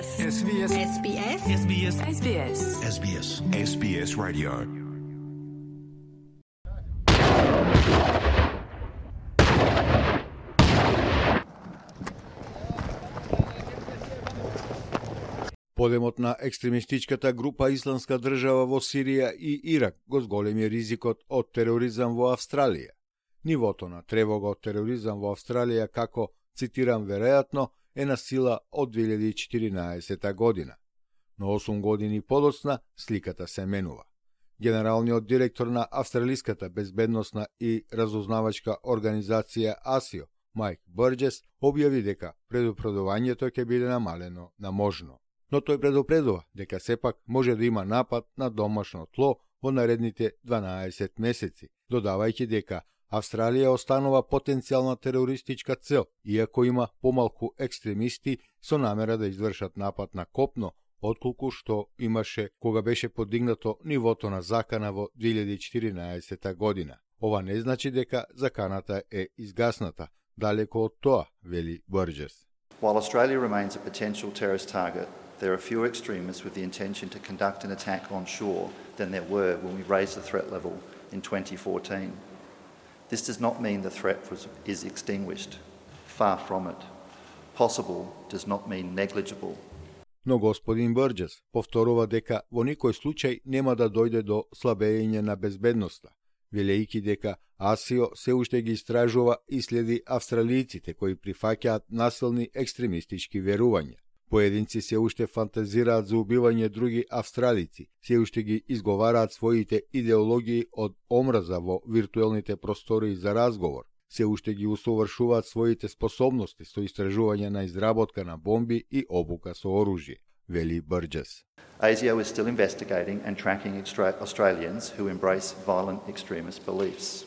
SBS. SBS. SBS. SBS. SBS. SBS. SBS Radio. Подемот на екстремистичката група Исламска држава во Сирија и Ирак го зголеми ризикот од тероризам во Австралија. Нивото на тревога од тероризам во Австралија како, цитирам веројатно, е на сила од 2014 година. Но 8 години подоцна сликата се менува. Генералниот директор на Австралиската безбедносна и разузнавачка организација АСИО, Майк Бърджес, објави дека предупредувањето ќе биде намалено на можно но тој предупредува дека сепак може да има напад на домашно тло во наредните 12 месеци, додавајќи дека Австралија останува потенцијална терористичка цел, иако има помалку екстремисти со намера да извршат напад на копно, отколку што имаше кога беше подигнато нивото на закана во 2014 година. Ова не значи дека заканата е изгасната, далеко од тоа, вели Борджес. While Australia remains a potential terrorist target, there are fewer extremists with the intention to conduct an attack on shore than there were when we raised the threat level in 2014. This does not mean the threat was, is extinguished. Far from it. Possible does not mean negligible. Но господин Брджес повторува дека во никој случај нема да дојде до слабење на безбедноста, велејќи дека АСИО се уште ги истражува и следи австралијците кои прифаќаат насилни екстремистички верувања. Поединци се уште фантазираат за убивање други австралици, се уште ги изговараат своите идеологии од омраза во виртуелните простори за разговор, се уште ги усовршуваат своите способности со истражување на изработка на бомби и обука со оружје, вели Бърджес. ASIO is still investigating and tracking Australians who embrace violent extremist beliefs.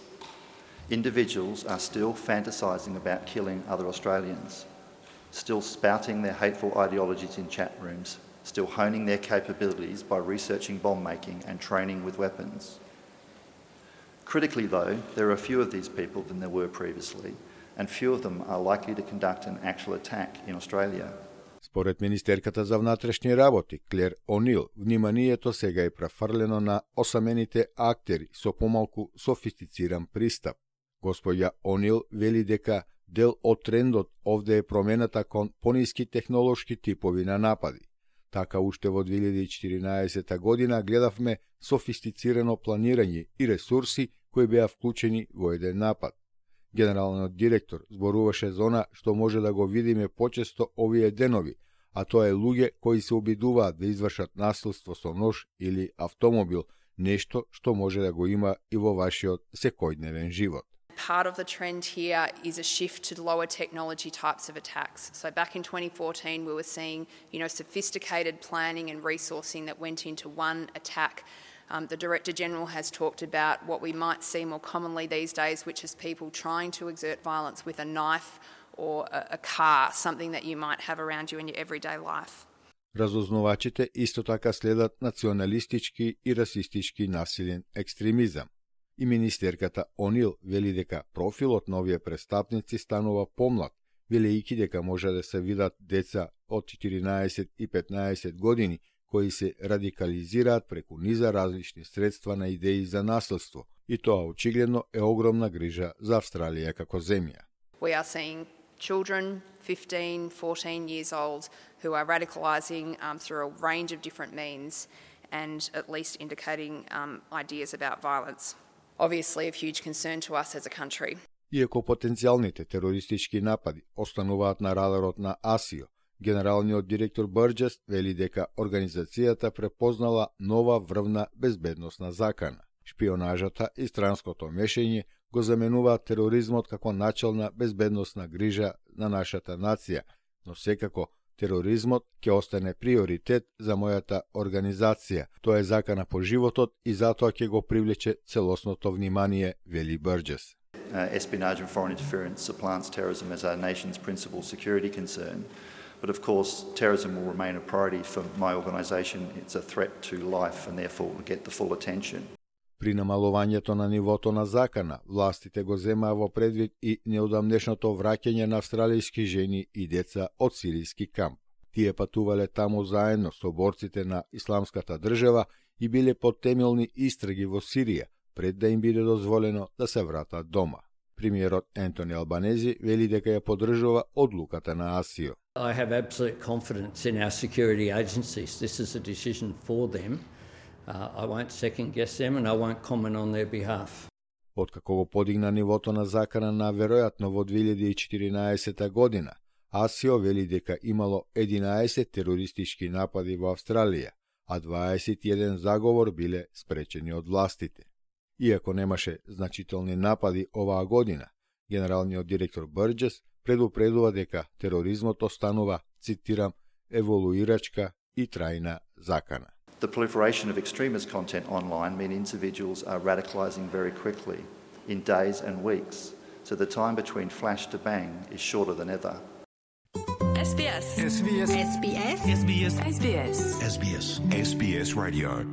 Individuals are still fantasizing about killing other Australians still spouting their hateful ideologies in chat rooms, still honing their capabilities by researching bomb making and training with weapons. Critically, though, there are fewer of these people than there were previously, and few of them are likely to conduct an actual attack in Australia. Според Министерката за внатрешни работи, Клер Онил, вниманието сега е префрлено на осамените актери со помалку софистициран пристап. Господја Онил вели дека Дел од трендот овде е промената кон пониски технолошки типови на напади. Така уште во 2014 година гледавме софистицирано планирање и ресурси кои беа вклучени во еден напад. Генералниот директор зборуваше за она што може да го видиме почесто овие денови, а тоа е луѓе кои се обидуваат да извршат насилство со нож или автомобил, нешто што може да го има и во вашиот секојдневен живот. Part of the trend here is a shift to lower technology types of attacks. So back in 2014, we were seeing, you know, sophisticated planning and resourcing that went into one attack. Um, the Director General has talked about what we might see more commonly these days, which is people trying to exert violence with a knife or a, a car, something that you might have around you in your everyday life. Разузнавачите исто така следат националистички и расистички насилен екстремизам. И министерката Онил вели дека профилот на овие престапници станува помлад, велејќи дека може да се видат деца од 14 и 15 години кои се радикализираат преку низа различни средства на идеи за наследство. и тоа очигледно е огромна грижа за Австралија како земја. We are seeing children 15, 14 years old who are radicalizing um, through a range of different means and at least indicating um, ideas about violence obviously of huge concern to us as a country. Иако потенцијалните терористички напади остануваат на радарот на АСИО, генералниот директор Брджест вели дека организацијата препознала нова врвна безбедносна закана. Шпионажата и странското мешање го заменуваат тероризмот како начална безбедносна грижа на нашата нација, но секако Тероризмот ќе остане приоритет за мојата организација. Тоа е закана по животот и затоа ќе го привлече целосното внимание, вели Бърджес. Uh, espionage and foreign interference supplants terrorism as our nation's principal security concern. But of course, terrorism will remain a priority for my organisation. It's a threat to life and therefore will get the full attention. При намалувањето на нивото на закана, властите го земаа во предвид и неодамнешното враќање на австралијски жени и деца од сиријски камп. Тие патувале таму заедно со борците на исламската држава и биле под темелни истраги во Сирија, пред да им биде дозволено да се вратат дома. Премиерот Ентони Албанези вели дека ја поддржува одлуката на АСИО. I have absolute confidence in our security agencies. This is a decision for them. Uh, I won't second guess them and I won't comment on their behalf. Откако го подигна нивото на закана на веројатно во 2014 година, АСИО вели дека имало 11 терористички напади во Австралија, а 21 заговор биле спречени од властите. Иако немаше значителни напади оваа година, генералниот директор Бърджес предупредува дека тероризмот останува, цитирам, еволуирачка и трајна закана. The proliferation of extremist content online mean individuals are radicalising very quickly, in days and weeks, so the time between flash to bang is shorter than ever. SBS. SBS SBS SBS SBS SBS SBS Radio